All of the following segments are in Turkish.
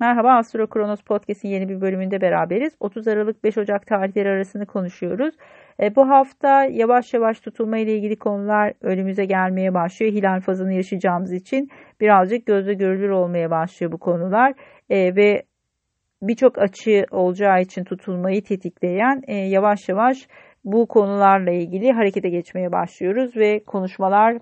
Merhaba Astro Kronos Podcast'in yeni bir bölümünde beraberiz. 30 Aralık 5 Ocak tarihleri arasını konuşuyoruz. E, bu hafta yavaş yavaş tutulma ile ilgili konular önümüze gelmeye başlıyor. Hilal fazını yaşayacağımız için birazcık gözle görülür olmaya başlıyor bu konular. E, ve birçok açı olacağı için tutulmayı tetikleyen e, yavaş yavaş bu konularla ilgili harekete geçmeye başlıyoruz ve konuşmalar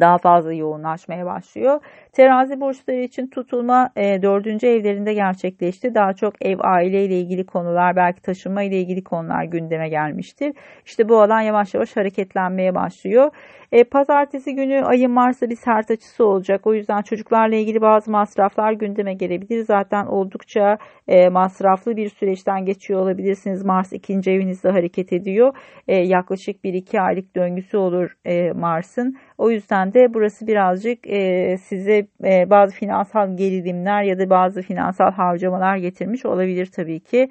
daha fazla yoğunlaşmaya başlıyor. Terazi burçları için tutulma e, dördüncü evlerinde gerçekleşti. Daha çok ev, aile ile ilgili konular, belki taşınma ile ilgili konular gündeme gelmiştir. İşte bu alan yavaş yavaş hareketlenmeye başlıyor. E, pazartesi günü ayın Mars'a bir sert açısı olacak. O yüzden çocuklarla ilgili bazı masraflar gündeme gelebilir. Zaten oldukça e, masraflı bir süreçten geçiyor olabilirsiniz. Mars ikinci evinizde hareket ediyor. E, yaklaşık 1-2 aylık döngüsü olur e, Mars'ın. O yüzden de burası birazcık e, size e, bazı finansal gerilimler ya da bazı finansal harcamalar getirmiş olabilir tabii ki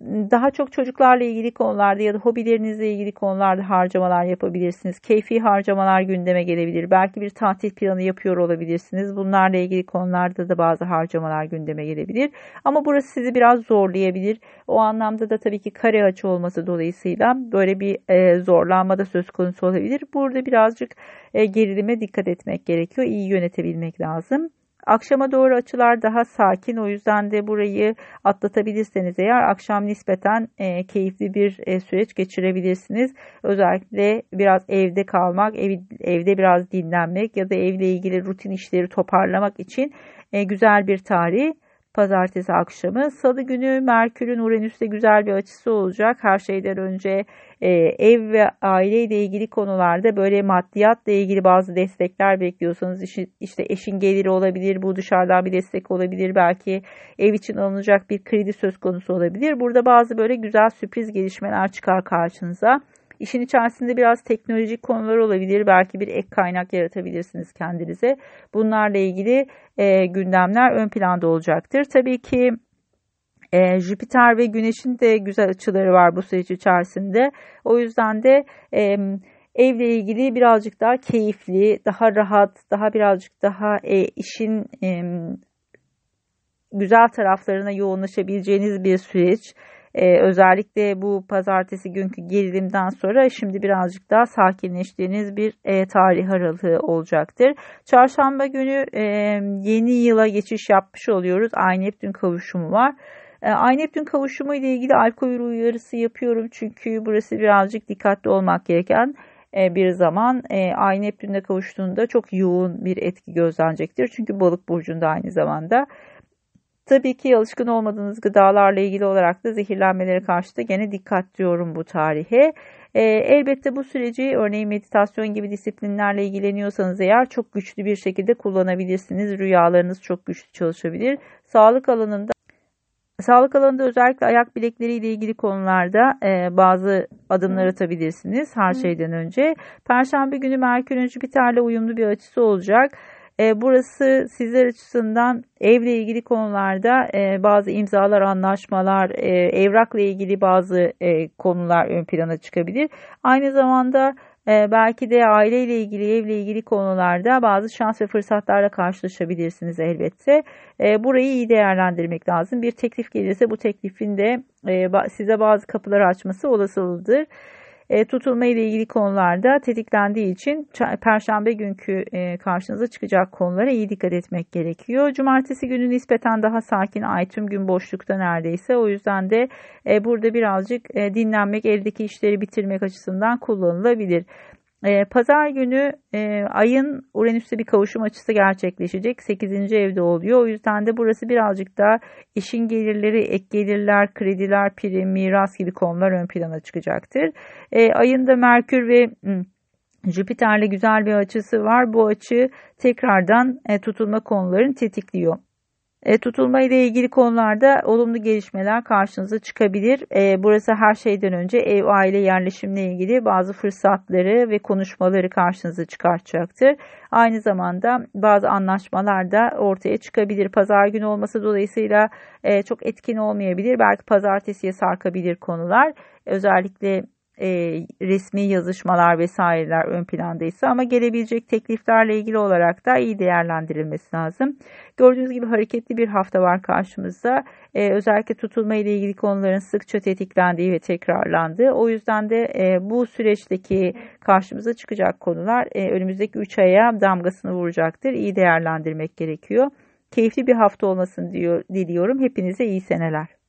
daha çok çocuklarla ilgili konularda ya da hobilerinizle ilgili konularda harcamalar yapabilirsiniz. Keyfi harcamalar gündeme gelebilir. Belki bir tatil planı yapıyor olabilirsiniz. Bunlarla ilgili konularda da bazı harcamalar gündeme gelebilir. Ama burası sizi biraz zorlayabilir. O anlamda da tabii ki kare açı olması dolayısıyla böyle bir e, zorlanma da söz konusu olabilir. Burada birazcık e, gerilime dikkat etmek gerekiyor. İyi yönetebilmek lazım. Akşama doğru açılar daha sakin o yüzden de burayı atlatabilirseniz eğer akşam nispeten e, keyifli bir e, süreç geçirebilirsiniz. Özellikle biraz evde kalmak, ev, evde biraz dinlenmek ya da evle ilgili rutin işleri toparlamak için e, güzel bir tarih pazartesi akşamı. Salı günü Merkür'ün Uranüs'te güzel bir açısı olacak. Her şeyden önce e, ev ve aile ile ilgili konularda böyle maddiyatla ilgili bazı destekler bekliyorsanız işte eşin geliri olabilir, bu dışarıdan bir destek olabilir, belki ev için alınacak bir kredi söz konusu olabilir. Burada bazı böyle güzel sürpriz gelişmeler çıkar karşınıza. İşin içerisinde biraz teknolojik konular olabilir. Belki bir ek kaynak yaratabilirsiniz kendinize. Bunlarla ilgili e, gündemler ön planda olacaktır. Tabii ki e, Jüpiter ve Güneş'in de güzel açıları var bu süreç içerisinde. O yüzden de e, evle ilgili birazcık daha keyifli, daha rahat, daha birazcık daha e, işin e, güzel taraflarına yoğunlaşabileceğiniz bir süreç. Ee, özellikle bu pazartesi günkü gerilimden sonra şimdi birazcık daha sakinleştiğiniz bir e, tarih aralığı olacaktır. Çarşamba günü e, yeni yıla geçiş yapmış oluyoruz. Ay Neptün kavuşumu var. E, Ay Neptün kavuşumu ile ilgili alkol uyarısı yapıyorum çünkü burası birazcık dikkatli olmak gereken e, bir zaman e, Ay Neptün'le kavuştuğunda çok yoğun bir etki gözlenecektir. Çünkü balık burcunda aynı zamanda. Tabii ki alışkın olmadığınız gıdalarla ilgili olarak da zehirlenmelere karşı da gene dikkat diyorum bu tarihe. E, elbette bu süreci örneğin meditasyon gibi disiplinlerle ilgileniyorsanız eğer çok güçlü bir şekilde kullanabilirsiniz. Rüyalarınız çok güçlü çalışabilir. Sağlık alanında Sağlık alanında özellikle ayak bilekleriyle ilgili konularda e, bazı adımlar atabilirsiniz her şeyden önce. Perşembe günü Merkür'ün Jüpiter'le uyumlu bir açısı olacak. E, burası sizler açısından evle ilgili konularda e, bazı imzalar, anlaşmalar, e, evrakla ilgili bazı e, konular ön plana çıkabilir. Aynı zamanda e, belki de aileyle ilgili, evle ilgili konularda bazı şans ve fırsatlarla karşılaşabilirsiniz elbette. E, burayı iyi değerlendirmek lazım. Bir teklif gelirse bu teklifin de e, size bazı kapıları açması olasılıdır e, tutulma ile ilgili konularda tetiklendiği için perşembe günkü e, karşınıza çıkacak konulara iyi dikkat etmek gerekiyor. Cumartesi günü nispeten daha sakin ay tüm gün boşlukta neredeyse. O yüzden de e, burada birazcık e, dinlenmek, eldeki işleri bitirmek açısından kullanılabilir. E, Pazar günü e, ayın Uranüs'te bir kavuşum açısı gerçekleşecek. 8. evde oluyor. O yüzden de burası birazcık da işin gelirleri, ek gelirler, krediler, prim, miras gibi konular ön plana çıkacaktır. E, ayın da Merkür ve Jüpiter'le güzel bir açısı var. Bu açı tekrardan e, tutulma konularını tetikliyor. E, tutulma ile ilgili konularda olumlu gelişmeler karşınıza çıkabilir. E, burası her şeyden önce ev aile yerleşimle ilgili bazı fırsatları ve konuşmaları karşınıza çıkartacaktır. Aynı zamanda bazı anlaşmalar da ortaya çıkabilir. Pazar günü olması dolayısıyla e, çok etkin olmayabilir. Belki pazartesiye sarkabilir konular. Özellikle e, resmi yazışmalar vesaireler ön plandaysa ama gelebilecek tekliflerle ilgili olarak da iyi değerlendirilmesi lazım. Gördüğünüz gibi hareketli bir hafta var karşımızda. E, özellikle tutulma ile ilgili konuların sıkça tetiklendiği ve tekrarlandığı. O yüzden de e, bu süreçteki karşımıza çıkacak konular e, önümüzdeki 3 aya damgasını vuracaktır. İyi değerlendirmek gerekiyor. Keyifli bir hafta olmasını diyor, diliyorum. Hepinize iyi seneler.